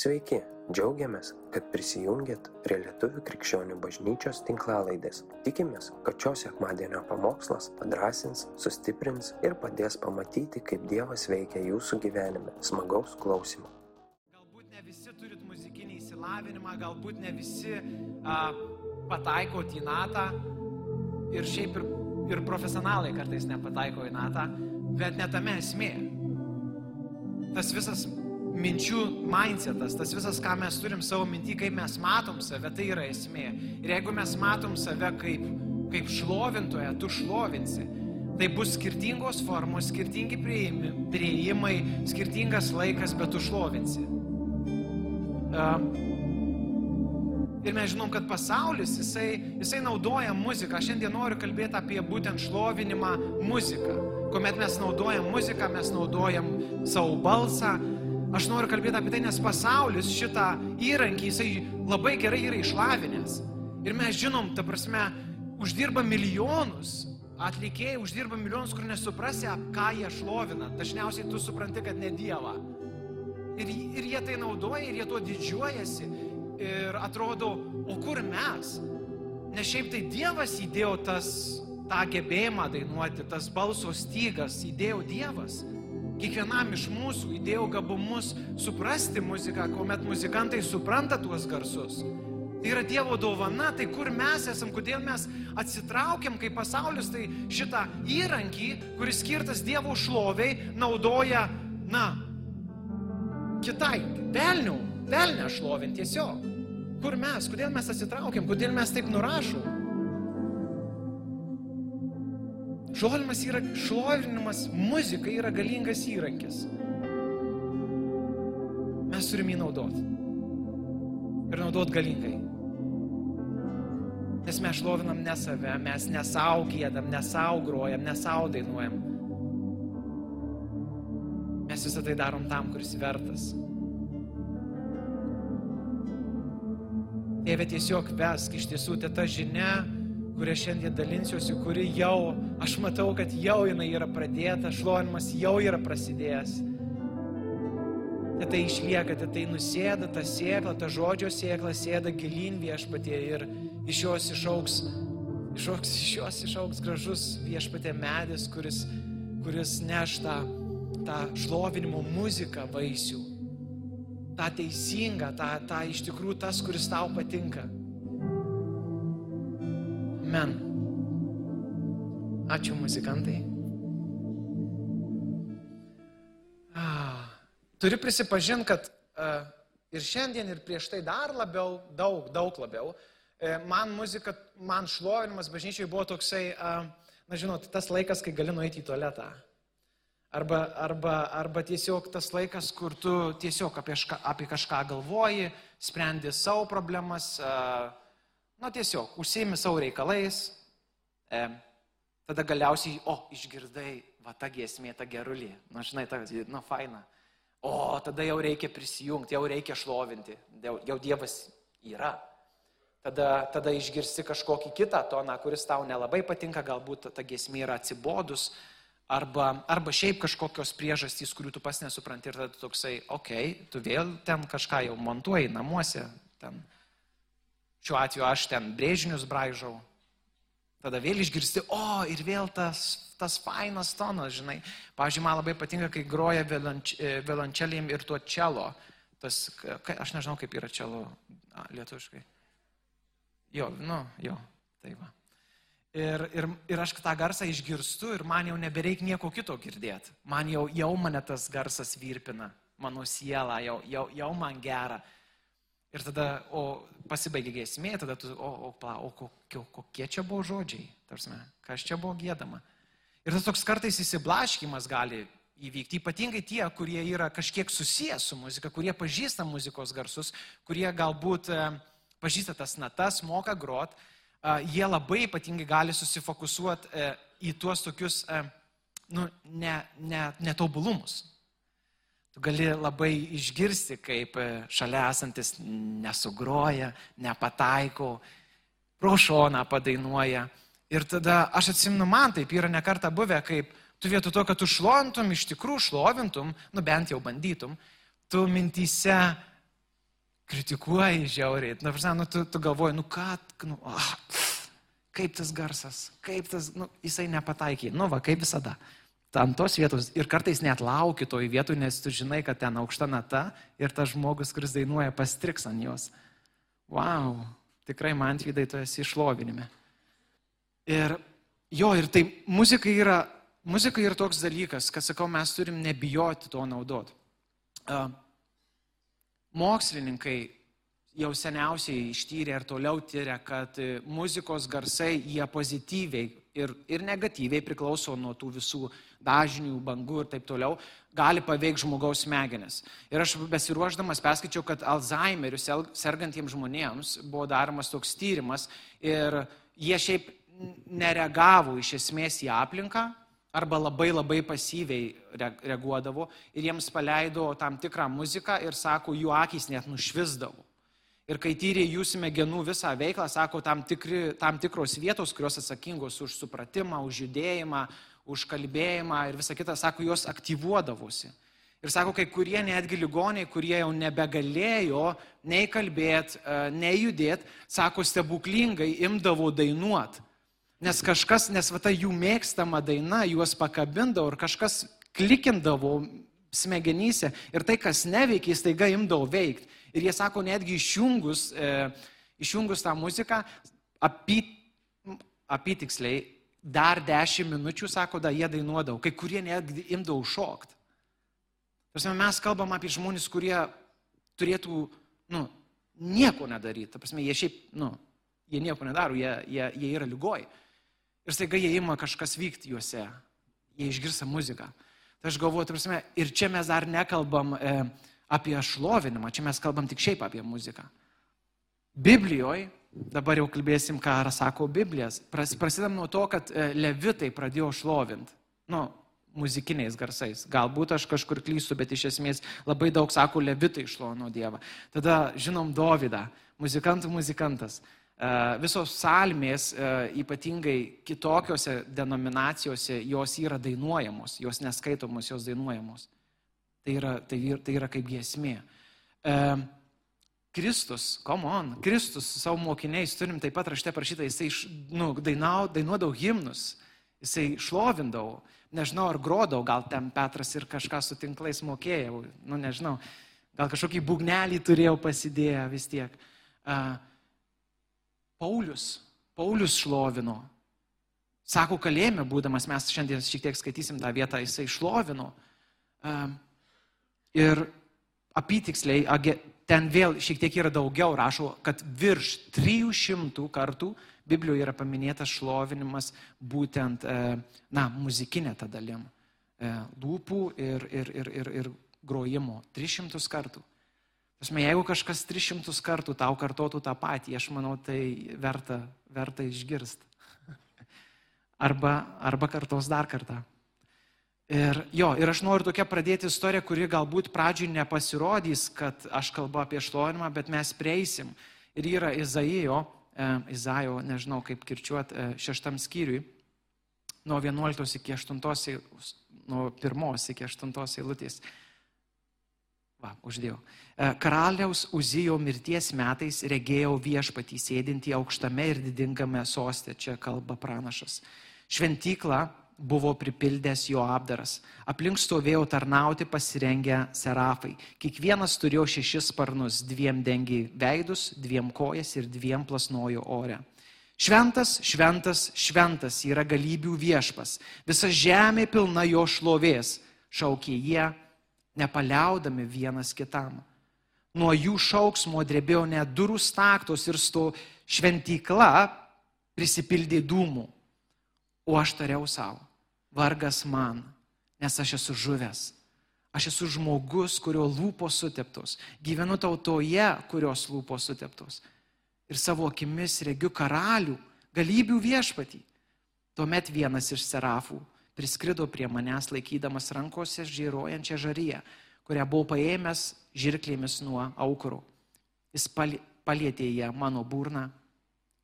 Sveiki, džiaugiamės, kad prisijungiat prie Lietuvų krikščionių bažnyčios tinklalaidės. Tikimės, kad šios sekmadienio pamokslas padrasins, sustiprins ir padės pamatyti, kaip Dievas veikia jūsų gyvenime. Smagaus klausimų. Galbūt ne visi turit muzikinį įsilavinimą, galbūt ne visi a, pataiko į natą ir šiaip ir, ir profesionalai kartais nepataiko į natą, bet netame esmė. Tas visas minčių mindsetas, tas visas, ką mes turim savo mintį, kaip mes matom save, tai yra esmė. Ir jeigu mes matom save kaip, kaip šlovintoje, tu šlovinsi. Tai bus skirtingos formos, skirtingi prieimai, skirtingas laikas, bet tu šlovinsi. Ir mes žinom, kad pasaulis, jisai, jisai naudoja muziką. Aš šiandien noriu kalbėti apie būtent šlovinimą muziką. Kuomet mes naudojam muziką, mes naudojam savo balsą, Aš noriu kalbėti apie tai, nes pasaulis šitą įrankį jisai labai gerai yra išlavinęs. Ir mes žinom, ta prasme, uždirba milijonus. Atlikėjai uždirba milijonus, kur nesuprasi, ką jie šlovina. Dažniausiai tu supranti, kad ne Dievą. Ir, ir jie tai naudoja, ir jie tuo didžiuojasi. Ir atrodo, o kur mes? Nes šiaip tai Dievas įdėjo tas, tą gebėjimą dainuoti, tas balso stygas, įdėjo Dievas. Kiekvienam iš mūsų įdėjau gabumus suprasti muziką, kuomet muzikantai supranta tuos garsus. Tai yra Dievo dovana, tai kur mes esam, kodėl mes atsitraukiam kaip pasaulis, tai šitą įrankį, kuris skirtas Dievo šloviai, naudoja, na, kitai, velnių, velnę šlovint tiesiog. Kur mes, kodėl mes atsitraukiam, kodėl mes taip nurašom? Šlovinimas yra, šlovinimas muzika yra galingas įrankis. Mes turime jį naudoti. Ir naudoti galingai. Nes mes šlovinam ne save, mes nesaugėdam, nesaugrojam, nesaudainuojam. Mes visą tai darom tam, kuris vertas. Tėve tiesiog vesk iš tiesų tai ta žinia, kurią šiandien dalinsiuosi, kuri jau, aš matau, kad jau jinai yra pradėta, šlovinimas jau yra prasidėjęs. Tai tai išlieka, tai tai nusėda, ta sėkla, ta žodžio sėkla sėda gilin viešpatė ir iš jos išauks, išauks, iš jos išauks gražus viešpatė medis, kuris, kuris neš tą, tą šlovinimo muziką vaisių. Ta teisinga, ta, ta iš tikrųjų tas, kuris tau patinka. Amen. Ačiū muzikantai. Turiu prisipažinti, kad ir šiandien, ir prieš tai dar labiau, daug, daug labiau, uh, man muzika, man šlovinimas bažnyčiai buvo toksai, na žinot, tas laikas, kai gali nueiti į tualetą. Arba, arba, arba tiesiog tas laikas, kur tu tiesiog apie, ška, apie kažką galvoji, sprendi savo problemas, uh, Na tiesiog, užsiemi savo reikalais, e, tada galiausiai, o, išgirdai, va ta giesmė, ta gerulė, na žinai, ta, na faina. O, tada jau reikia prisijungti, jau reikia šlovinti, jau, jau Dievas yra. Tada, tada išgirsti kažkokį kitą toną, kuris tau nelabai patinka, galbūt ta giesmė yra atsibodus, arba, arba šiaip kažkokios priežastys, kurių tu pas nesupranti ir tada toksai, okei, okay, tu vėl ten kažką jau montuoji namuose, ten Šiuo atveju aš ten brėžinius braižau. Tada vėl išgirsti, o ir vėl tas, tas fainas tonas, žinai. Pavyzdžiui, man labai patinka, kai groja violončelėm ir tuo čelo. Tas, aš nežinau, kaip yra čelo lietuviškai. Jo, nu, jo, tai va. Ir, ir, ir aš tą garsą išgirstu ir man jau nebereik nieko kito girdėti. Man jau, jau mane tas garsas virpina, mano siela, jau, jau, jau man gera. Ir tada, o pasibaigė giesmė, tada tu, o, o, pla, o kokie, kokie čia buvo žodžiai, tarsi, kas čia buvo gėdama. Ir tas toks kartais įsiblaškimas gali įvykti, ypatingai tie, kurie yra kažkiek susijęs su muzika, kurie pažįsta muzikos garsus, kurie galbūt e, pažįsta tas natas, moka grot, e, jie labai ypatingai gali susifokusuoti e, į tuos tokius, nu, netobulumus. Ne, ne gali labai išgirsti, kaip e, šalia esantis nesugroja, nepataiko, pro šoną padainuoja. Ir tada aš atsimenu, man taip yra nekarta buvę, kaip tu vietoj to, kad tu šlovintum, iš tikrųjų šlovintum, nu bent jau bandytum, tu mintyse kritikuoji žiauriai. Na, prasme, nu, tu, tu galvoji, nu ką, nu, ah, kaip tas garsas, kaip tas, nu, jisai nepataikė. Nu, va, kaip visada. Ant tos vietos ir kartais net lauki toj vietoj, nes tu žinai, kad ten aukšta nata ir tas žmogus, kuris dainuoja, pastriks ant jos. Wow, tikrai man vidai tu esi išlovinime. Ir jo, ir tai muzika yra, muzika yra toks dalykas, kad sakau, mes turim nebijoti to naudot. Uh, mokslininkai jau seniausiai ištyrė ir toliau tyria, kad muzikos garsai jie pozityviai ir, ir negatyviai priklauso nuo tų visų dažnių, bangų ir taip toliau, gali paveikti žmogaus smegenis. Ir aš besiruoždamas perskaičiau, kad Alzheimeriu sergantiems žmonėms buvo daromas toks tyrimas ir jie šiaip nereagavo iš esmės į aplinką, arba labai labai pasyviai reaguodavo ir jiems paleido tam tikrą muziką ir sako, jų akys net nušvisdavo. Ir kai tyrė jų smegenų visą veiklą, sako, tam, tikri, tam tikros vietos, kurios atsakingos už supratimą, už judėjimą, už kalbėjimą ir visą kitą, sako, jos aktyvuodavosi. Ir sako, kai kurie netgi ligoniai, kurie jau nebegalėjo nei kalbėti, e, nei judėti, sako, stebuklingai imdavo dainuoti Nes kažkas, nes va ta jų mėgstama daina, juos pakabindavo ir kažkas klikindavo smegenyse ir tai, kas neveikia, staiga imdavo veikti. Ir jie sako, netgi išjungus, e, išjungus tą muziką, apyt, apytiksliai, dar dešimt minučių, sako, da jie dainuodavo. Kai kurie netgi imdavo šokti. Prasme, mes kalbam apie žmonės, kurie turėtų, nu, nieko nedaryti. Prasme, jie šiaip, nu, jie nieko nedaro, jie, jie, jie yra lygoji. Ir staiga jie ima kažkas vykti juose. Jie išgirsta muziką. Tai aš galvoju, prasme, ir čia mes dar nekalbam e, apie šlovinimą, čia mes kalbam tik šiaip apie muziką. Biblijoje, dabar jau kalbėsim, ką sako Biblijas, pras, prasidam nuo to, kad e, levitai pradėjo šlovinti. Nu, muzikiniais garsais. Galbūt aš kažkur klystu, bet iš esmės labai daug sako levitai šlovino Dievą. Tada žinom Dovydą, muzikantų muzikantas. Visos salmės, ypatingai kitokiose denominacijose, jos yra dainuojamos, jos neskaitomos, jos dainuojamos. Tai yra, tai, tai yra kaip giesmė. Kristus, come on, Kristus su savo mokiniais, turim taip pat rašte prašytą, jisai nu, dainau, dainuodavo himnus, jisai šlovindavo, nežinau, ar grodavo, gal ten Petras ir kažką su tinklais mokėjau, nu nežinau, gal kažkokį būgnelį turėjau pasidėję vis tiek. Uh, Paulius, Paulius šlovino. Sako, kalėjime būdamas, mes šiandien šiek tiek skaitysim tą vietą, jisai šlovino. Ir apytiksliai, ten vėl šiek tiek yra daugiau, rašo, kad virš 300 kartų Biblijoje yra paminėtas šlovinimas būtent, e, na, muzikinė ta dalim. E, lūpų ir, ir, ir, ir, ir grojimo. 300 kartų. Tasme, jeigu kažkas 300 kartų tau kartotų tą patį, aš manau, tai verta, verta išgirsti. Arba, arba kartos dar kartą. Ir jo, ir aš noriu tokia pradėti istoriją, kuri galbūt pradžiui nepasirodys, kad aš kalbu apie šlovinimą, bet mes prieisim. Ir yra Izaijo, e, Izaijo, nežinau kaip kirčiuot, e, šeštam skyriui, nuo 11 iki 8, nuo 1 iki 8 eilutės. Va, uždėjau. E, karaliaus Uzijo mirties metais regėjau viešpatį sėdintį aukštame ir didingame sostė, čia kalba pranašas. Šventykla buvo pripildęs jo apdaras. Aplink stovėjo tarnauti pasirengę serafai. Kiekvienas turėjo šešis sparnus, dviem dengi veidus, dviem kojas ir dviem plasnojo ore. Šventas, šventas, šventas yra galybių viešpas. Visa žemė pilna jo šlovės, šaukė jie nepaliaudami vienas kitam. Nuo jų šauksmo drebėjo net durų staktos ir sto šventykla prisipildė dūmų. O aš tariau savo, vargas man, nes aš esu žuvęs. Aš esu žmogus, kurio lūpos suteptos. Gyvenu tautoje, kurios lūpos suteptos. Ir savo akimis regiu karalių, galybių viešpatį. Tuomet vienas iš serafų priskrido prie manęs laikydamas rankose žyrojančią žaryją, kurią buvau paėmęs žirklėmis nuo aukuro. Jis palėtė ją mano burną.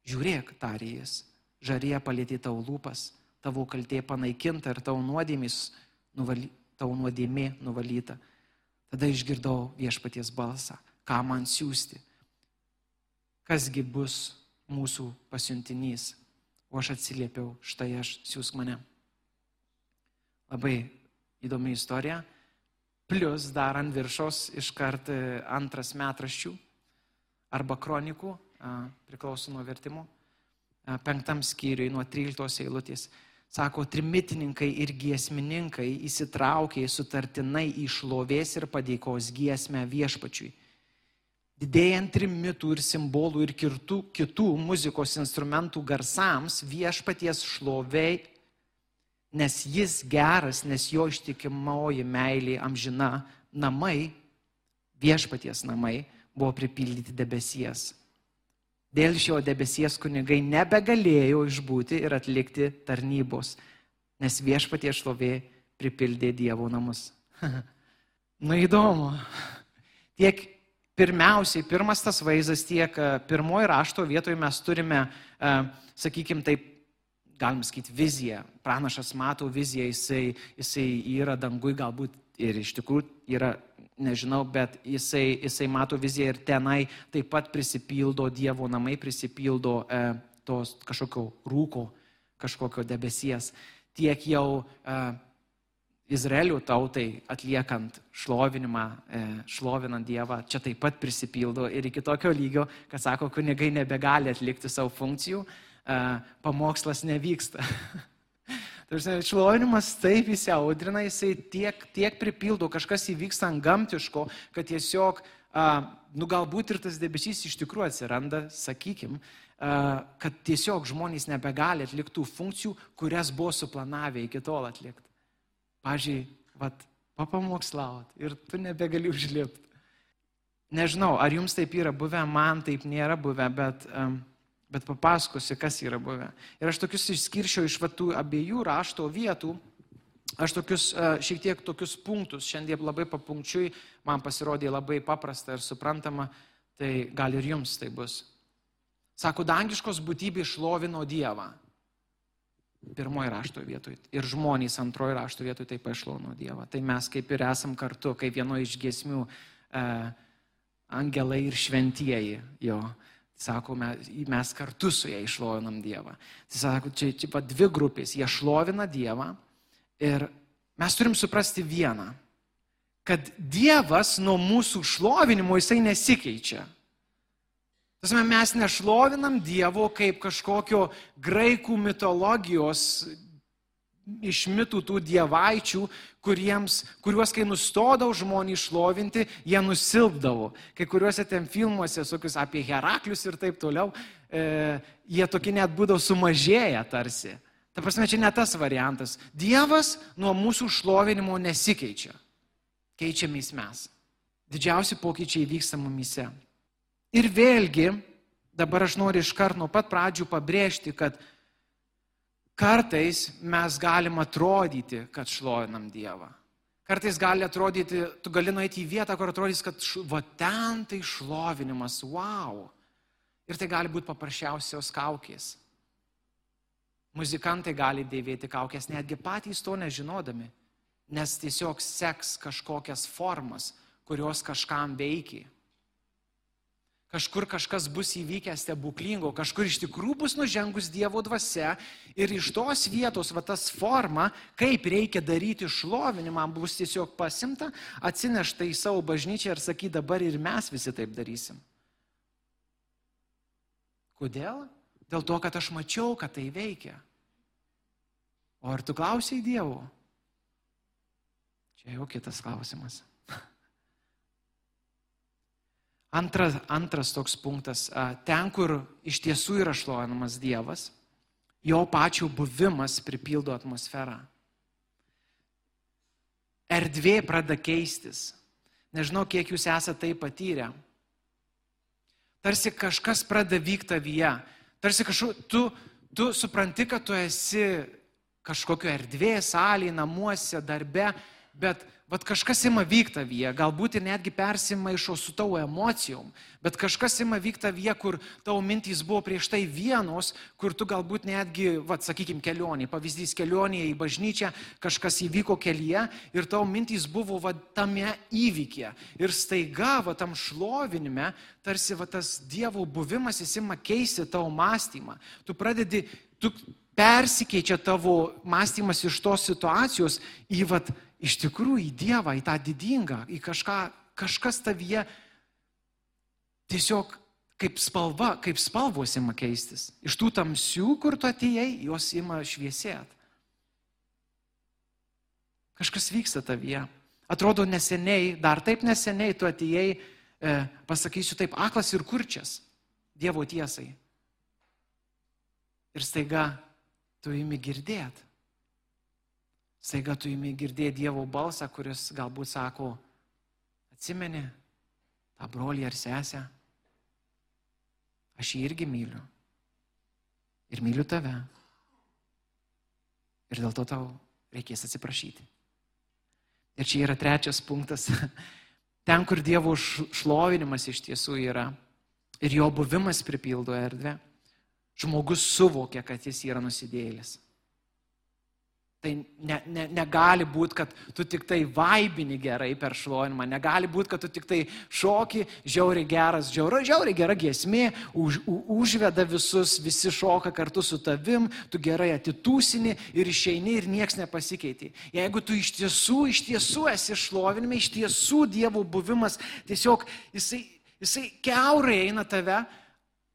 Žiūrėk, tarė jis, žarija palėtė tavo lūpas, tavo kaltė panaikinta ir tavo nuvaly, tavo nuodėmė nuvalyta. Tada išgirdau viešpaties balsą. ką man siūsti. Kasgi bus mūsų pasiuntinys. O aš atsiliepiau, štai aš siūsk mane. Labai įdomi istorija. Plus dar ant viršos iškart e, antras metraščių arba kronikų, priklauso nuo vertimo, penktam skyriui nuo 13 eilutės. Sako, trimitininkai ir giesmininkai įsitraukė sutartinai į šlovės ir padėkos giesmę viešpačiui. Didėjant trimitų ir simbolų ir kitų, kitų muzikos instrumentų garsams viešpaties šloviai, nes jis geras, nes jo ištikimoji meilė amžina, namai, viešpaties namai, buvo pripildyti debesies. Dėl šio debesies kunigai nebegalėjo išbūti ir atlikti tarnybos, nes viešpatie šlovė pripildė Dievo namus. nu įdomu. Tiek pirmiausiai, pirmas tas vaizdas, tiek e, pirmoji rašto vietoje mes turime, e, sakykime, taip, galim sakyti, viziją. Pranašas mato viziją, jisai, jisai yra dangui galbūt ir iš tikrųjų yra nežinau, bet jisai, jisai mato viziją ir tenai taip pat prisipildo Dievo namai, prisipildo e, tos kažkokio rūko, kažkokio debesies. Tiek jau e, Izraelio tautai atliekant šlovinimą, e, šlovinant Dievą, čia taip pat prisipildo ir iki tokio lygio, kad sako, kunigai nebegali atlikti savo funkcijų, e, pamokslas nevyksta. Tarsi, šlovinimas taip įsiaudrina, jisai tiek, tiek pripildo, kažkas įvyksta ant gamtiško, kad tiesiog, a, nu galbūt ir tas debesys iš tikrųjų atsiranda, sakykim, a, kad tiesiog žmonės nebegali atlikti tų funkcijų, kurias buvo suplanavę iki tol atlikti. Pavyzdžiui, vat, papamokslaut ir tu nebegali užlipti. Nežinau, ar jums taip yra buvę, man taip nėra buvę, bet um, bet papasakosiu, kas yra buvę. Ir aš tokius išskirčiau iš tų abiejų rašto vietų, aš tokius e, šiek tiek tokius punktus, šiandien labai papunkčiui, man pasirodė labai paprasta ir suprantama, tai gal ir jums tai bus. Sako, dangiškos būtybės šlovino Dievą. Pirmoji rašto vietoje. Ir žmonės antroji rašto vietoje taip pašlovino Dievą. Tai mes kaip ir esam kartu, kaip vienoje iš giesmių, e, angelai ir šventieji jo. Sako, mes, mes kartu su jais šlovinam Dievą. Tai sako, čia, čia pat dvi grupės, jie šlovina Dievą ir mes turim suprasti vieną, kad Dievas nuo mūsų šlovinimo jisai nesikeičia. Tasme, mes nešlovinam Dievo kaip kažkokio graikų mitologijos iš mitų tų dievaičių, kuriems, kuriuos, kai nustodavo žmonės šlovinti, jie nusilpdavo. Kai kuriuose ten filmuose, tokius apie Heraklius ir taip toliau, e, jie tokie net būdavo sumažėję tarsi. Ta prasme, čia ne tas variantas. Dievas nuo mūsų šlovinimo nesikeičia. Keičiamės mes. Didžiausi pokyčiai vyksta mumise. Ir vėlgi, dabar aš noriu iškart nuo pat pradžių pabrėžti, kad Kartais mes galim atrodyti, kad šlovinam Dievą. Kartais gali atrodyti, tu gali nueiti į vietą, kur atrodys, kad va ten tai šlovinimas, wow. Ir tai gali būti paprasčiausios kaukės. Muzikantai gali dėvėti kaukės netgi patys to nežinodami, nes tiesiog seks kažkokias formas, kurios kažkam veikia. Kažkur kažkas bus įvykęs stebuklingo, kažkur iš tikrųjų bus nužengus Dievo dvasia ir iš tos vietos, va tas forma, kaip reikia daryti šlovinimą, bus tiesiog pasimta, atsinešta į savo bažnyčią ir sakyt, dabar ir mes visi taip darysim. Kodėl? Dėl to, kad aš mačiau, kad tai veikia. O ar tu klausiai Dievo? Čia jau kitas klausimas. Antras, antras toks punktas, ten, kur iš tiesų yra šlovinamas Dievas, jo pačių buvimas pripildo atmosferą. Erdvė pradeda keistis. Nežinau, kiek jūs esate tai patyrę. Tarsi kažkas pradeda vykti tavyje. Tarsi kažkaip tu, tu supranti, kad tu esi kažkokio erdvės, salėje, namuose, darbe, bet vat kažkas ima vykti vyje, galbūt ir netgi persimaišo su tavo emocijom, bet kažkas ima vykti vyje, kur tavo mintys buvo prieš tai vienos, kur tu galbūt netgi, vat sakykime, kelionė, pavyzdys kelionėje į bažnyčią, kažkas įvyko kelyje ir tavo mintys buvo vat tame įvykė. Ir staiga, vat tam šlovinime, tarsi vat tas Dievo buvimas įsima keisti tavo mąstymą. Tu pradedi, tu persikeičia tavo mąstymas iš tos situacijos į, vat, iš tikrųjų, į Dievą, į tą didingą, į kažką, kažkas tavyje tiesiog kaip spalva, kaip spalvos ima keistis. Iš tų tamsių, kur tu atėjai, jos ima šviesėti. Kažkas vyksta tavyje. Atrodo neseniai, dar taip neseniai tu atėjai, e, pasakysiu taip, aklas ir kurčias Dievo tiesai. Ir staiga tu įimi girdėt. Staiga tu įimi girdėti Dievo balsą, kuris galbūt sako, atsimeni tą brolį ar sesę, aš jį irgi myliu. Ir myliu tave. Ir dėl to tau reikės atsiprašyti. Ir čia yra trečias punktas. Ten, kur Dievo šlovinimas iš tiesų yra ir jo buvimas pripildo erdvę, žmogus suvokia, kad jis yra nusidėlis. Tai ne, ne, negali būti, kad tu tik tai vaibini gerai per šlovinimą, negali būti, kad tu tik tai šoki, žiauriai geras, žiauriai, žiauriai gera giesmė, už, u, užveda visus, visi šoka kartu su tavim, tu gerai atitūsini ir išeini ir nieks nepasikeiti. Jeigu tu iš tiesų, iš tiesų esi šlovinime, iš tiesų Dievo buvimas, tiesiog jisai, jisai keurai eina tave,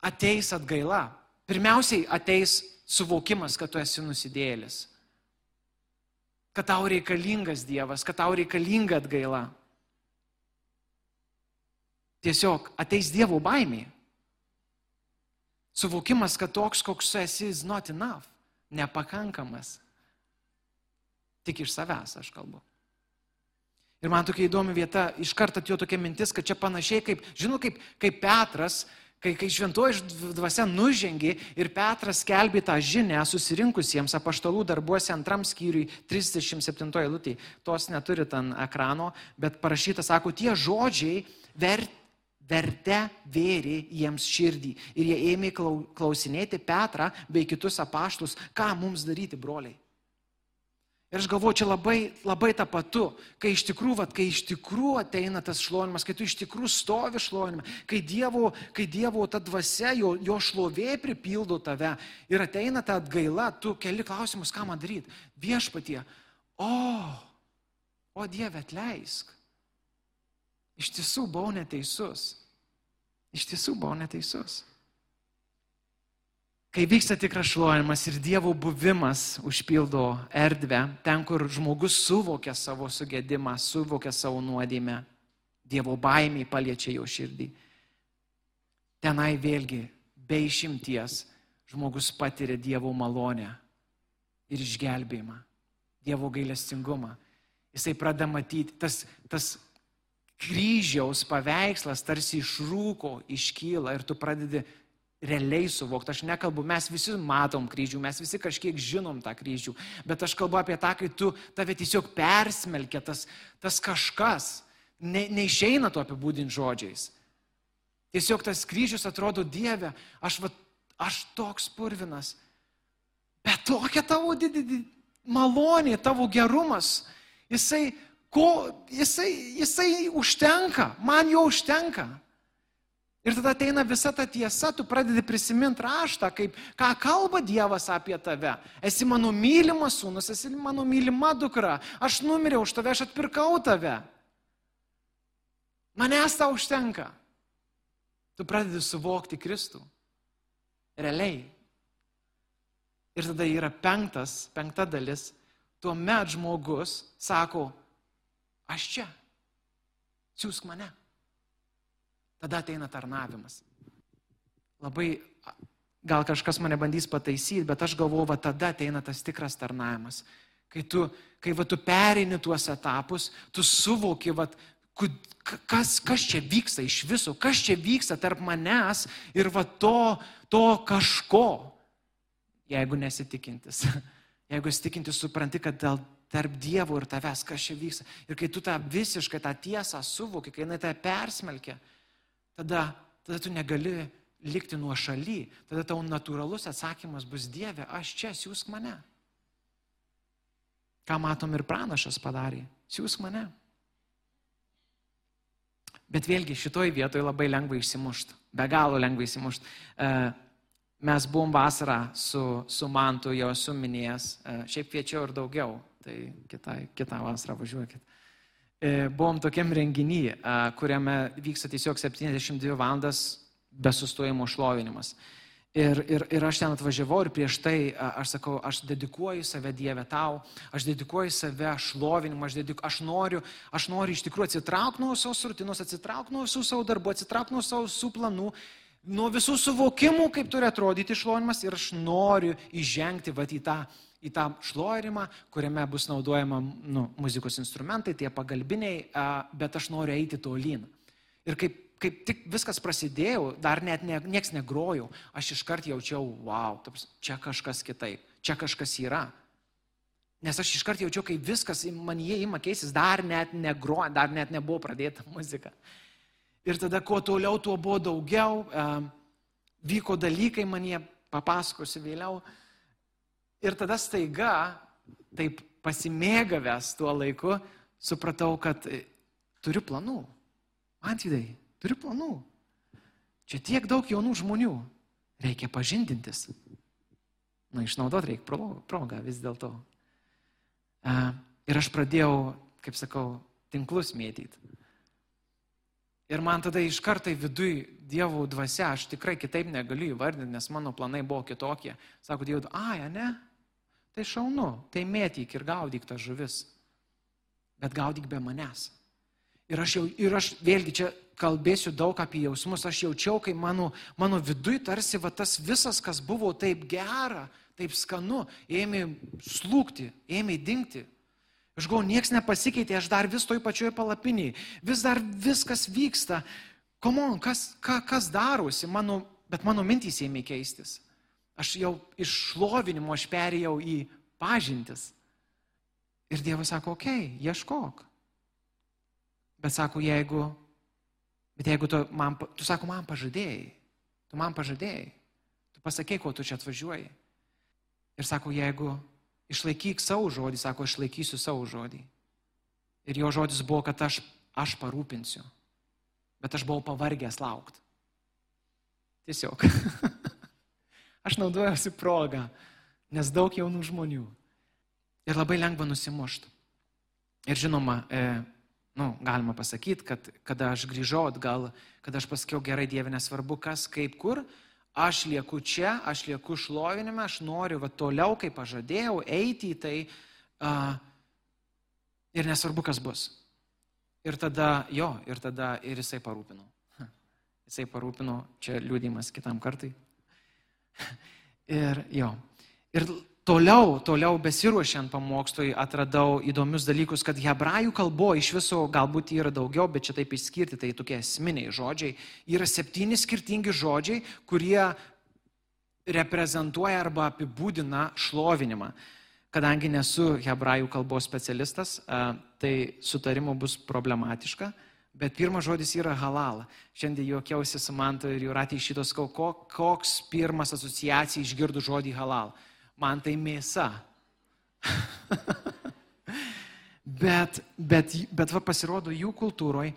ateis atgaila. Pirmiausiai ateis suvokimas, kad tu esi nusidėlis. Kad tau reikalingas Dievas, kad tau reikalinga atgaila. Tiesiog ateis Dievo baimė. Suvokimas, kad toks, koks esi, is not enough. Nepakankamas. Tik iš savęs aš kalbu. Ir man tokia įdomi vieta, iš karto atėjo tokia mintis, kad čia panašiai kaip, žinau, kaip, kaip Petras, Kai, kai šventoji dvasia nužengė ir Petras skelbė tą žinę susirinkusiems apaštalų darbuose antram skyriui 37 eilutė, tos neturit ant ekrano, bet parašyta, sako, tie žodžiai vert, verte vėrė jiems širdį. Ir jie ėmė klausinėti Petrą bei kitus apaštus, ką mums daryti, broliai. Ir aš galvoju, čia labai, labai tą patu, kai iš tikrųjų, vat, kai iš tikrųjų ateina tas šlovinimas, kai tu iš tikrųjų stovi šlovinime, kai Dievo, kai dievo ta dvasia, jo, jo šlovė pripildo tave ir ateina ta atgaila, tu keli klausimus, ką man daryti. Viešpatie, o, o Dieve atleisk. Iš tiesų buvau neteisus. Iš tiesų buvau neteisus. Kai vyksta tikras šlovimas ir Dievo buvimas užpildo erdvę, ten, kur žmogus suvokia savo sugėdimą, suvokia savo nuodėmę, Dievo baimiai paliečia jo širdį. Tenai vėlgi, be išimties, žmogus patiria Dievo malonę ir išgelbėjimą, Dievo gailestingumą. Jisai pradeda matyti, tas, tas kryžiaus paveikslas tarsi iš rūko iškyla ir tu pradedi realiai suvokti. Aš nekalbu, mes visi matom kryžių, mes visi kažkiek žinom tą kryžių, bet aš kalbu apie tą, kai tu tave tiesiog persmelkia tas, tas kažkas, ne, neišeina to apibūdinti žodžiais. Tiesiog tas kryžius atrodo Dieve, aš, va, aš toks purvinas, bet tokia tavo didį malonė, tavo gerumas, jisai, ko, jisai, jisai užtenka, man jo užtenka. Ir tada ateina visa ta tiesa, tu pradedi prisiminti raštą, kaip, ką kalba Dievas apie tave. Esi mano mylimas sūnus, esi mano mylima dukra, aš numiriau už tave, aš atpirkau tave. Manęs tau užtenka. Tu pradedi suvokti Kristų. Realiai. Ir tada yra penktas, penkta dalis. Tuomet žmogus sako, aš čia. Siūsk mane. Tada ateina tarnavimas. Labai, gal kažkas mane bandys pataisyti, bet aš galvoju, va tada ateina tas tikras tarnavimas. Kai tu, kai va tu perini tuos etapus, tu suvoki, va, kas, kas čia vyksta iš viso, kas čia vyksta tarp manęs ir va to, to kažko. Jeigu nesitikintis. Jeigu įsitikintis, supranti, kad dėl tarp Dievo ir tavęs, kas čia vyksta. Ir kai tu tą visiškai tą tiesą suvoki, kai jinai tą persmelkia, tada, tada tu negali likti nuo šaly. Tada tau natūralus atsakymas bus Dieve, aš čia, siūsk mane. Ką matom ir pranašas padarė, siūsk mane. Bet vėlgi šitoj vietoje labai lengva išsimušti, be galo lengva išsimušti. E, mes buvom vasarą su, su Mantu, jau esu minėjęs, e, šiaip kviečiau ir daugiau, tai kitą, kitą vasarą važiuokit. E, buvom tokiam renginį, kuriame vyksta tiesiog 72 valandas be sustojimo šlovinimas. Ir, ir, ir aš ten atvažiavau ir prieš tai aš sakau, aš dedikuoju save Dievę tau, aš dedikuoju save šlovinimą, aš, dediku, aš, noriu, aš noriu iš tikrųjų atsitraukti nuo savo rutinos, atsitraukti nuo visų savo darbų, atsitraukti nuo savo visų planų, nuo visų suvokimų, kaip turi atrodyti šlovinimas ir aš noriu įžengti vat, į, tą, į tą šlovinimą, kuriame bus naudojama nu, muzikos instrumentai, tie pagalbiniai, bet aš noriu eiti tolyn. Ir kaip kaip tik viskas prasidėjo, dar net ne, nieks negrojau, aš iškart jaučiau, wow, čia kažkas kitaip, čia kažkas yra. Nes aš iškart jaučiau, kai viskas man jie ima keisis, dar net negroja, dar net nebuvo pradėta muzika. Ir tada kuo toliau, tuo buvo daugiau, vyko dalykai, man jie papasakosiu vėliau. Ir tada staiga, taip pasimėgavęs tuo laiku, supratau, kad e, turiu planų. Antvidai, Turiu planų. Čia tiek daug jaunų žmonių. Reikia pažindintis. Na, išnaudot reikia progą vis dėlto. Ir aš pradėjau, kaip sakau, tinklus mėtyti. Ir man tada iš karto viduj Dievo dvasia, aš tikrai kitaip negaliu įvardinti, nes mano planai buvo kitokie. Sako Dievo, ai, ne, tai šaunu, tai mėtyk ir gaudyk tas žuvis. Bet gaudyk be manęs. Ir aš, jau, ir aš vėlgi čia kalbėsiu daug apie jausmus, aš jaučiau, kai mano, mano viduj tarsi va tas visas, kas buvo taip gera, taip skanu, ėmė slūkti, ėmė dingti. Aš galvoju, nieks nepasikeitė, aš dar vis toj pačioj palapiniai, vis dar viskas vyksta. Komon, kas, ka, kas darosi, mano, bet mano mintys ėmė keistis. Aš jau iš šlovinimo aš perėjau į pažintis. Ir Dievas sako, okei, okay, ieškok. Bet sako, jeigu Bet jeigu tu man, tu sako, man pažadėjai, tu man pažadėjai, tu pasakė, ko tu čia atvažiuoji. Ir sako, jeigu išlaikyk savo žodį, sako, išlaikysiu savo žodį. Ir jo žodis buvo, kad aš, aš parūpinsiu. Bet aš buvau pavargęs laukti. Tiesiog. aš naudojuosi progą, nes daug jaunų žmonių. Ir labai lengva nusimušti. Ir žinoma, e, nu, galima pasakyti, kad kada aš grįžau atgal, kada aš pasakiau gerai Dieve, nesvarbu kas, kaip, kur, aš lieku čia, aš lieku šlovinime, aš noriu va toliau, kaip pažadėjau, eiti į tai uh, ir nesvarbu kas bus. Ir tada, jo, ir tada ir jisai parūpino. Jisai parūpino, čia liūdimas kitam kartai. Ir jo. Ir toliau, toliau besiruošiant pamokslui atradau įdomius dalykus, kad hebrajų kalbo iš viso galbūt yra daugiau, bet čia taip išskirti, tai tokie esminiai žodžiai. Yra septyni skirtingi žodžiai, kurie reprezentuoja arba apibūdina šlovinimą. Kadangi nesu hebrajų kalbos specialistas, tai sutarimu bus problematiška. Bet pirmas žodis yra halal. Šiandien juokiausi su Mantu ir Juratė iš šitos, koks pirmas asociacija išgirdu žodį halal man tai mėsa. bet, bet, bet va, pasirodo jų kultūroje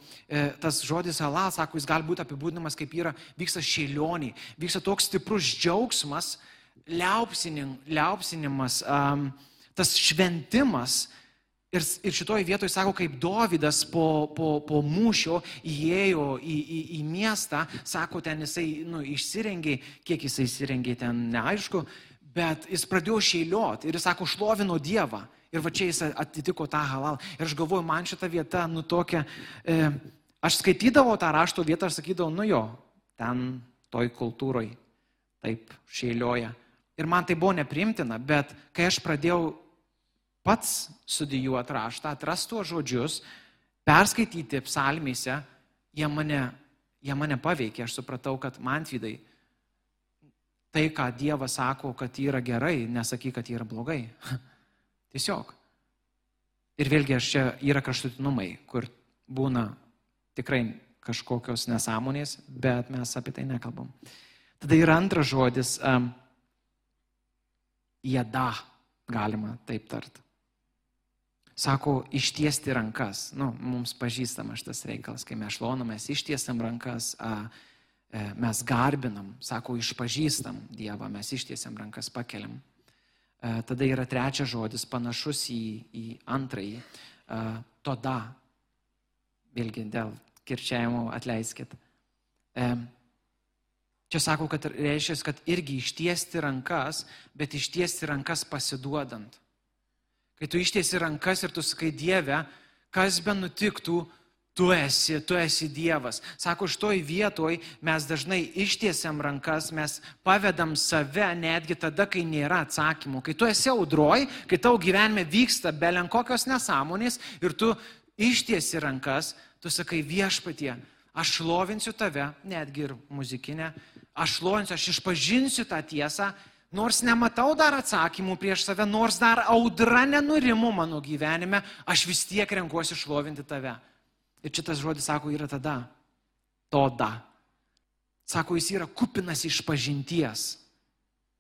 tas žodis halal, sako, jis gali būti apibūdinamas kaip yra, vyksta šėlionį, vyksta toks stiprus džiaugsmas, liaupsinim, liaupsinimas, um, tas šventimas. Ir, ir šitoje vietoje sako, kaip Dovydas po, po, po mūšio įėjo į, į, į miestą, sako, ten jisai nu, išsirengė, kiek jisai įsirengė ten, neaišku, Bet jis pradėjo šeiliot ir jis sako, šlovino Dievą. Ir va čia jis atitiko tą halal. Ir aš galvoju, man šita vieta, nu tokia, e, aš skaitydavau tą rašto vietą ir sakydavau, nu jo, ten toj kultūroj taip šeilioja. Ir man tai buvo neprimtina, bet kai aš pradėjau pats studijuoti raštą, atrasti tuos žodžius, perskaityti psalmėse, jie mane, jie mane paveikė, aš supratau, kad man vidai tai, ką Dievas sako, kad yra gerai, nesakyk, kad yra blogai. Tiesiog. Ir vėlgi aš čia yra kraštutinumai, kur būna tikrai kažkokios nesąmonės, bet mes apie tai nekalbam. Tada yra antras žodis, um, jėda, galima taip tart. Sako, ištiesti rankas. Nu, mums pažįstama šitas reikalas, kai mes šlonam, mes ištiesiam rankas, a, e, mes garbinam, sako, išpažįstam Dievą, mes ištiesiam rankas, pakeliam. E, tada yra trečias žodis, panašus į, į antrąjį, a, toda. Vėlgi dėl kirčiavimo atleiskit. E, čia sako, kad reiškia, kad irgi ištiesti rankas, bet ištiesti rankas pasiduodant. Kai tu ištiesi rankas ir tu sakai Dieve, kas be nutiktų, tu esi, tu esi Dievas. Sako, šitoj vietoj mes dažnai ištiesiam rankas, mes pavedam save netgi tada, kai nėra atsakymų. Kai tu esi audroj, kai tau gyvenime vyksta belen kokios nesąmonės ir tu ištiesi rankas, tu sakai viešpatie, aš šlovinsiu tave, netgi ir muzikinę, aš šlovinsiu, aš išpažinsiu tą tiesą nors nematau dar atsakymų prieš save, nors dar audra nenurimu mano gyvenime, aš vis tiek renkuosi šlovinti tave. Ir šitas žodis, sako, yra tada. Toda. Sako, jis yra kupinas iš pažinties.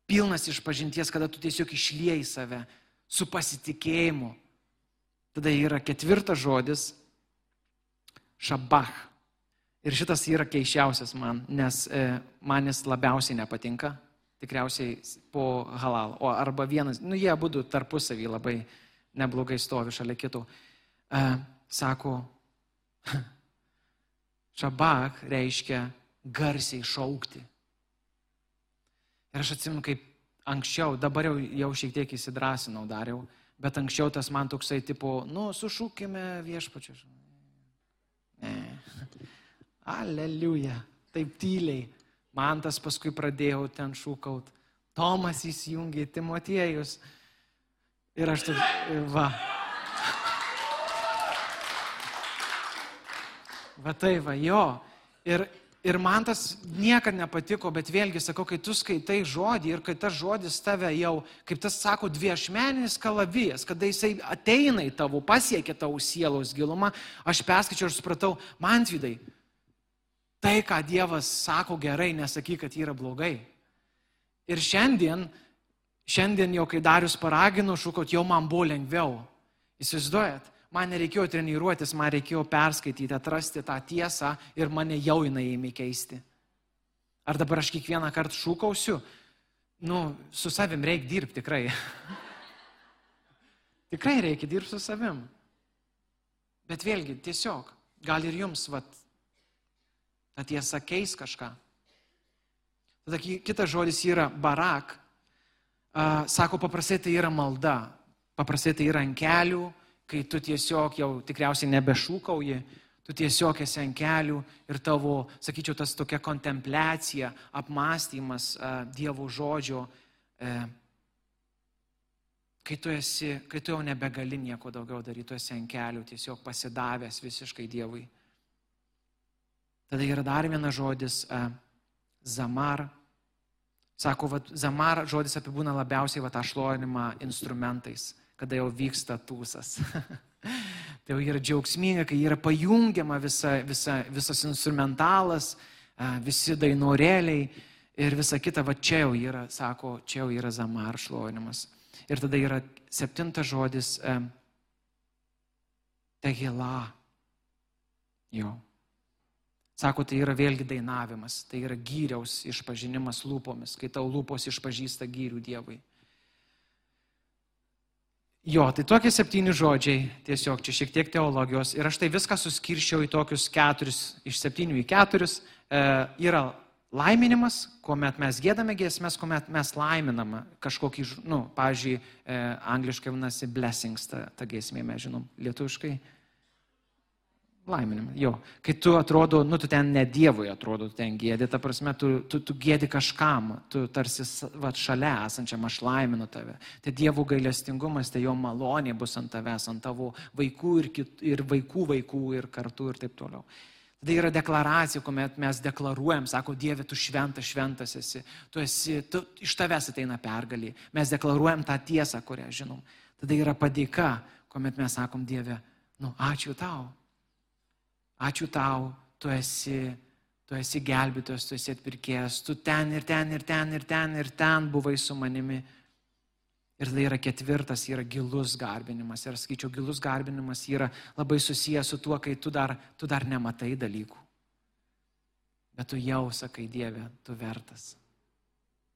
Pilnas iš pažinties, kada tu tiesiog išlieji save su pasitikėjimu. Tada yra ketvirtas žodis - šabach. Ir šitas yra keiščiausias man, nes e, man jis labiausiai nepatinka tikriausiai po halal. O arba vienas, nu jie abu tarpusavį labai neblogai stovi šalia kitų. E, sako, šabak reiškia garsiai šaukti. Ir aš atsimenu, kaip anksčiau, dabar jau, jau šiek tiek įsidrasinau dariau, bet anksčiau tas man toksai tipo, nu, sušūkime viešpačiu. Ne. Aleliuja. Taip tyliai. Man tas paskui pradėjau ten šūkaut. Tomas įsijungė, Timotiejus. Ir aš taip, va. Va tai va, jo. Ir, ir man tas niekada nepatiko, bet vėlgi sakau, kai tu skaitai žodį ir kai tas žodis tave jau, kaip tas sako, dviešmeninis kalavijas, kada jisai ateina į tavo, pasiekia tavo sielos gilumą, aš perskaičiau ir supratau, man vidai, tai, ką Dievas sako gerai, nesakyk, kad yra blogai. Ir šiandien, šiandien jau kai Darius paragino šūkot, jau man buvo lengviau. Įsivaizduojat, man nereikėjo treniruotis, man reikėjo perskaityti, atrasti tą tiesą ir mane jau jinai ėmė keisti. Ar dabar aš kiekvieną kartą šūkausiu? Nu, su savim reikia dirbti tikrai. tikrai reikia dirbti su savim. Bet vėlgi, tiesiog, gal ir jums, vat, Ta tiesa keis kažką. Tada kitas žodis yra barak. Sako, paprastai tai yra malda. Paprastai tai yra ant kelių, kai tu tiesiog jau tikriausiai nebešūkauji, tu tiesiog esi ant kelių ir tavo, sakyčiau, tas tokia kontempliacija, apmąstymas Dievo žodžio, e, kai tu esi, kai tu jau nebegali nieko daugiau daryti, tu esi ant kelių, tiesiog pasidavęs visiškai Dievui. Tada yra dar vienas žodis uh, zamar. Sako, va, zamar žodis apibūna labiausiai va, tą šlovinimą instrumentais, kada jau vyksta tūsas. tai jau yra džiaugsminga, kai yra pajungiama visa, visa, visas instrumentalas, uh, visi dainorėliai ir visa kita, va čia jau yra, sako, čia jau yra zamar šlovinimas. Ir tada yra septintas žodis uh, tegila. Jo. Sako, tai yra vėlgi dainavimas, tai yra gyriaus išpažinimas lūpomis, kai tau lūpos išpažįsta gyrių Dievui. Jo, tai tokie septyni žodžiai, tiesiog čia šiek tiek teologijos ir aš tai viską suskirščiau į tokius keturis, iš septynių į keturis. E, yra laiminimas, kuomet mes gėdame giesmės, kuomet mes laiminame kažkokį, nu, pavyzdžiui, e, angliškai vadinasi blessings, ta, ta giesmė, mes žinom, lietuviškai Laiminimą, jo. Kai tu atrodo, nu, tu ten ne Dievui atrodo, tu ten gėdi, ta prasme, tu, tu, tu gėdi kažkam, tu tarsi va, šalia esančiam, aš laiminu tave. Tai Dievo gailestingumas, tai jo malonė bus ant tavęs, ant tavo vaikų ir, kit, ir vaikų vaikų ir kartu ir taip toliau. Tada yra deklaracija, kuomet mes deklaruojam, sako, Dieve, tu šventas, šventas esi, tu esi, tu, iš tavęs ateina pergalį. Mes deklaruojam tą tiesą, kurią žinom. Tada yra padėka, kuomet mes sakom Dieve, nu, ačiū tau. Ačiū tau, tu esi, tu esi gelbėtojas, tu esi atpirkėjas, tu ten ir ten ir ten ir ten ir ten buvai su manimi. Ir tai yra ketvirtas, yra gilus garbinimas. Ir skaičiau, gilus garbinimas yra labai susijęs su tuo, kai tu dar, tu dar nematai dalykų. Bet tu jau sakai, Dieve, tu vertas.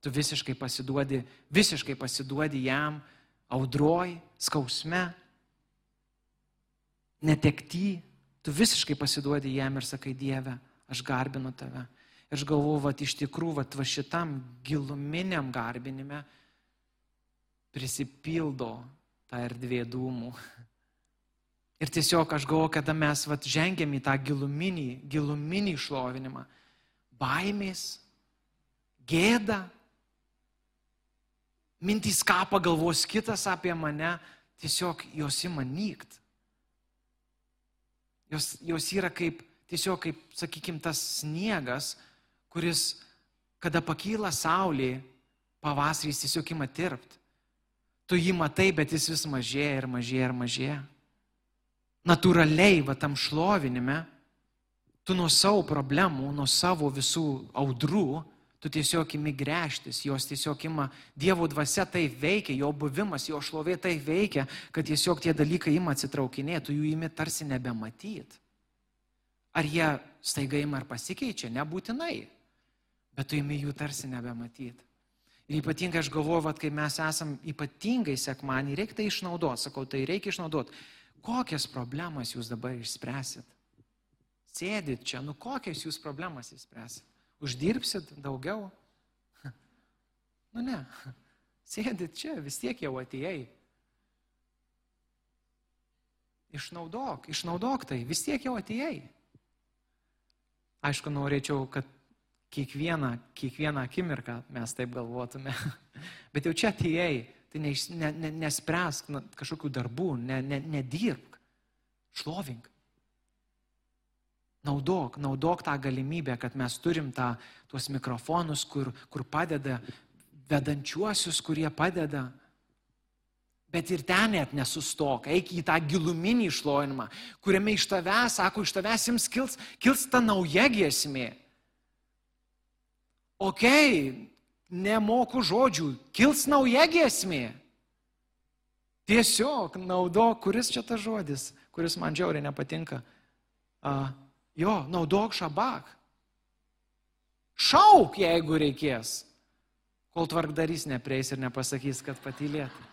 Tu visiškai pasiduodi, visiškai pasiduodi jam audroj, skausme, netekty. Tu visiškai pasiduodi jam ir sakai, Dieve, aš garbinu tave. Ir aš galvoju, va, iš tikrųjų, va, va šitam giluminiam garbinime prisipildo tą erdvė dūmų. Ir tiesiog aš galvoju, kada mes vat, žengiam į tą giluminį, giluminį šlovinimą, baimės, gėda, mintys, ką pagalvos kitas apie mane, tiesiog jos ima nykt. Jos, jos yra kaip, tiesiog kaip, sakykime, tas sniegas, kuris, kada pakyla saulė, pavasarys tiesiog ima tirpti. Tu jį matai, bet jis vis mažėja ir mažėja ir mažėja. Naturaliai, va tam šlovinime, tu nuo savo problemų, nuo savo visų audrų, tu tiesiog imi grėžtis, jos tiesiog ima, Dievo dvasia tai veikia, jo buvimas, jo šlovė tai veikia, kad tiesiog tie dalykai ima atsitraukinėti, jų imi tarsi nebematyti. Ar jie staiga ima ir pasikeičia? Nebūtinai, bet tu imi jų tarsi nebematyti. Ir ypatingai aš galvoju, kad kai mes esam ypatingai sekmanį, reikia tai išnaudoti. Sakau, tai reikia išnaudoti. Kokias problemas jūs dabar išspręsit? Sėdit čia, nu kokias jūs problemas išspręsit? Uždirbsit daugiau? Nu ne. Sėdit čia, vis tiek jau atėjai. Išnaudok, išnaudok tai, vis tiek jau atėjai. Aišku, norėčiau, kad kiekvieną, kiekvieną akimirką mes taip galvotume. Bet jau čia atėjai, tai ne, ne, ne, nespręsk na, kažkokių darbų, ne, ne, nedirbk, šlovink. Naudok, naudok tą galimybę, kad mes turim tą, tuos mikrofonus, kur, kur padeda vedančiuosius, kurie padeda. Bet ir ten net nesustok, eik į tą giluminį išlovinimą, kuriame iš tavęs, sako, iš tavęs jums kils, kils ta nauja giesmė ok, nemoku žodžių, kils nauja giesmė. Tiesiog naudok, kuris čia tas žodis, kuris man džiauriai nepatinka. A, jo, naudok šabak. Šauk, jeigu reikės, kol tvarkdarys neprieis ir nepasakys, kad patylėtų.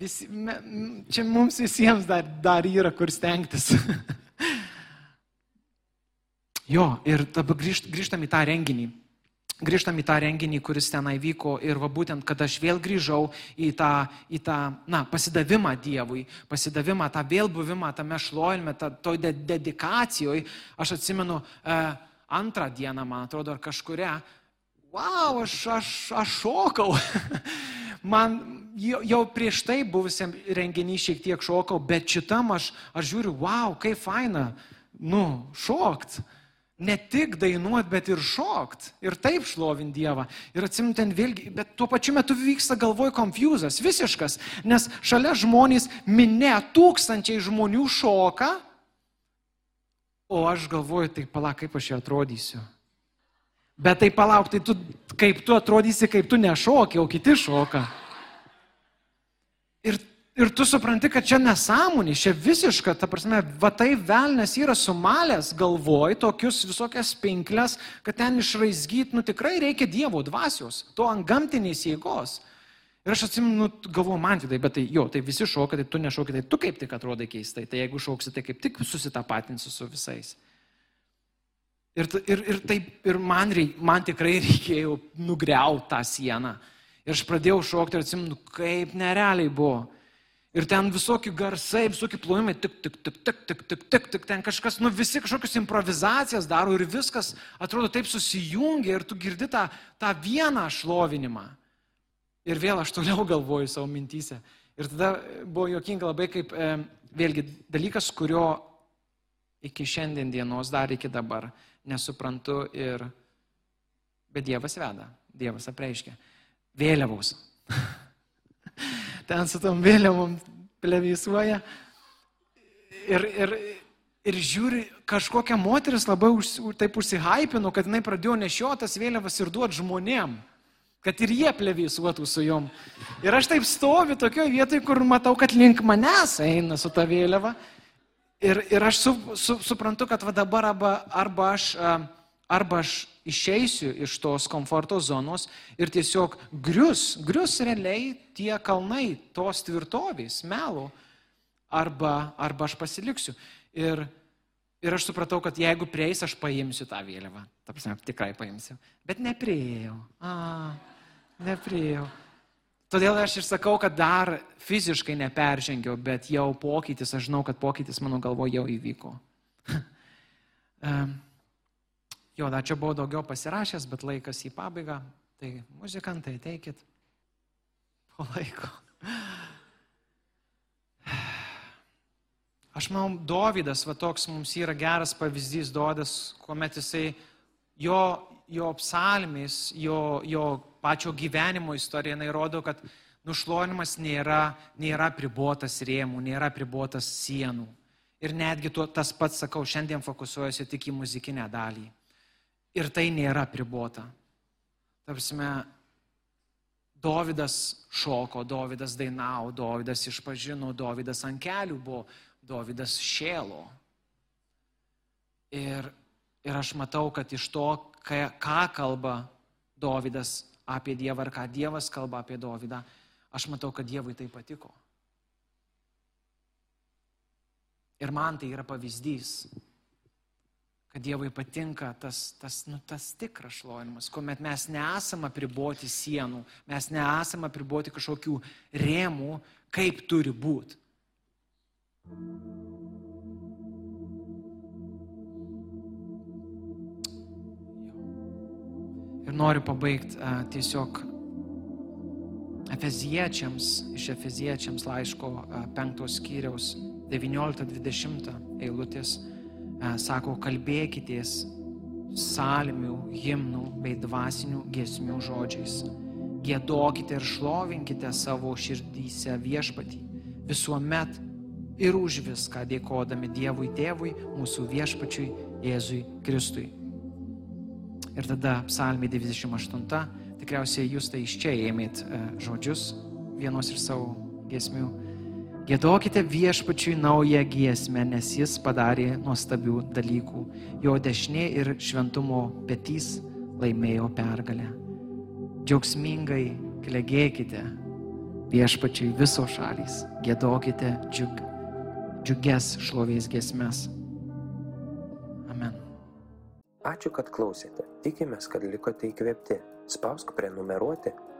Visi, me, čia mums visiems dar, dar yra kur stengtis. jo, ir dabar grįžt, grįžtam į tą renginį grįžtam į tą renginį, kuris tenai vyko ir va būtent, kad aš vėl grįžau į tą, į tą na, pasidavimą Dievui, pasidavimą, tą vėl buvimą tame šlojime, tą, toj de dedikacijoje, aš atsimenu e, antrą dieną, man atrodo, ar kažkuria, wow, aš, aš, aš šokau. man jau prieš tai buvusiam renginį šiek tiek šokau, bet šitam aš, aš žiūriu, wow, kaip faina, nu, šokt ne tik dainuot, bet ir šokt. Ir taip šlovint Dievą. Ir atsimint ten vėlgi, bet tuo pačiu metu vyksta galvoj konfuzas, visiškas. Nes šalia žmonės, minė, tūkstančiai žmonių šoka, o aš galvoju, tai palauk, kaip aš čia atrodysiu. Bet tai palauk, tai tu, kaip tu atrodysi, kaip tu nešoki, o kiti šoka. Ir tu supranti, kad čia nesąmonė, čia visiška, ta prasme, va tai velnės yra sumalęs galvoj tokius visokias pinklės, kad ten išraizgyt, nu tikrai reikia Dievo dvasios, to ant gamtinės jėgos. Ir aš atsimenu, galvoju, man tai, bet tai jo, tai visi šoka, tai tu nešokai, tai tu kaip tik atrodai keistai, tai jeigu šauksi, tai kaip tik susitapatinsi su visais. Ir, ir, ir, taip, ir man, reik, man tikrai reikėjo nugriauti tą sieną. Ir aš pradėjau šokti ir atsimenu, kaip nerealiai buvo. Ir ten visokie garsai, visokie plojimai, tik, tik, tik, tik, tik, tik, tik, tik, ten kažkas, nu visi kažkokius improvizacijas daro ir viskas atrodo taip susijungia ir tu girdi tą, tą vieną šlovinimą. Ir vėl aš toliau galvoju savo mintysę. Ir tada buvo jokinga labai kaip, e, vėlgi, dalykas, kurio iki šiandien dienos, dar iki dabar nesuprantu ir, bet Dievas veda, Dievas apreiškia. Vėliavos. ten su tom vėliavom plevisuoja. Ir, ir, ir žiūri, kažkokia moteris labai už, taip užsihypino, kad jinai pradėjo nešiotas vėliavas ir duoti žmonėm, kad ir jie plevisuotų su jom. Ir aš taip stoviu tokioje vietoje, kur matau, kad link manęs eina su ta vėliava. Ir, ir aš su, su, suprantu, kad va dabar arba, arba, aš, arba aš išeisiu iš tos komforto zonos ir tiesiog grius, grius realiai tie kalnai tos tvirtovės, melo, arba, arba aš pasiliksiu. Ir, ir aš supratau, kad jeigu prieis, aš paimsiu tą vėliavą. Ta prasme, tikrai paimsiu. Bet neprieėjau. A, neprieėjau. Todėl aš ir sakau, kad dar fiziškai neperžengiau, bet jau pokytis, aš žinau, kad pokytis mano galvoje jau įvyko. jo, da čia buvau daugiau pasirašęs, bet laikas į pabaigą. Tai muzikantai, ateikit. Po laiko. Aš manau, Dovydas, va toks mums yra geras pavyzdys, Dovydas, kuomet jisai, jo, jo psalmis, jo, jo pačio gyvenimo istorija, jinai rodo, kad nušlonimas nėra, nėra pribuotas rėmų, nėra pribuotas sienų. Ir netgi tuo, tas pats, sakau, šiandien fokusuojasi tik į muzikinę dalį. Ir tai nėra pribuota. Tarpsime, Dovydas šoko, Dovydas dainavo, Dovydas išpažino, Dovydas ant kelių buvo, Dovydas šėlo. Ir, ir aš matau, kad iš to, ką, ką kalba Dovydas apie Dievą ir ką Dievas kalba apie Dovydą, aš matau, kad Dievui tai patiko. Ir man tai yra pavyzdys, kad Dievui patinka tas, tas, nu, tas tikras šlovinimas, kuomet mes nesame priboti sienų, mes nesame priboti kažkokių rėmų, kaip turi būti. Ir noriu pabaigti tiesiog Efeziečiams, iš Efeziečiams laiško uh, penktos skyriaus 19-20 eilutės sako, kalbėkitės salmių, himnų bei dvasinių giesmių žodžiais. Gėdokite ir šlovinkite savo širdyse viešpatį visuomet ir už viską dėkodami Dievui Tėvui, mūsų viešpačiui Jėzui Kristui. Ir tada psalmė 98, tikriausiai jūs tai iš čia ėmėt e, žodžius vienos iš savo giesmių. Gėdokite viešpačiui naują giesmę, nes jis padarė nuostabių dalykų. Jo dešinė ir šventumo petys laimėjo pergalę. Džiaugsmingai klegėkite viešpačiui visos šalys. Gėdokite džiug, džiuges šlovės gesmes. Amen. Ačiū, kad klausėte. Tikimės, kad likote įkvėpti. Spausk prenumeruoti,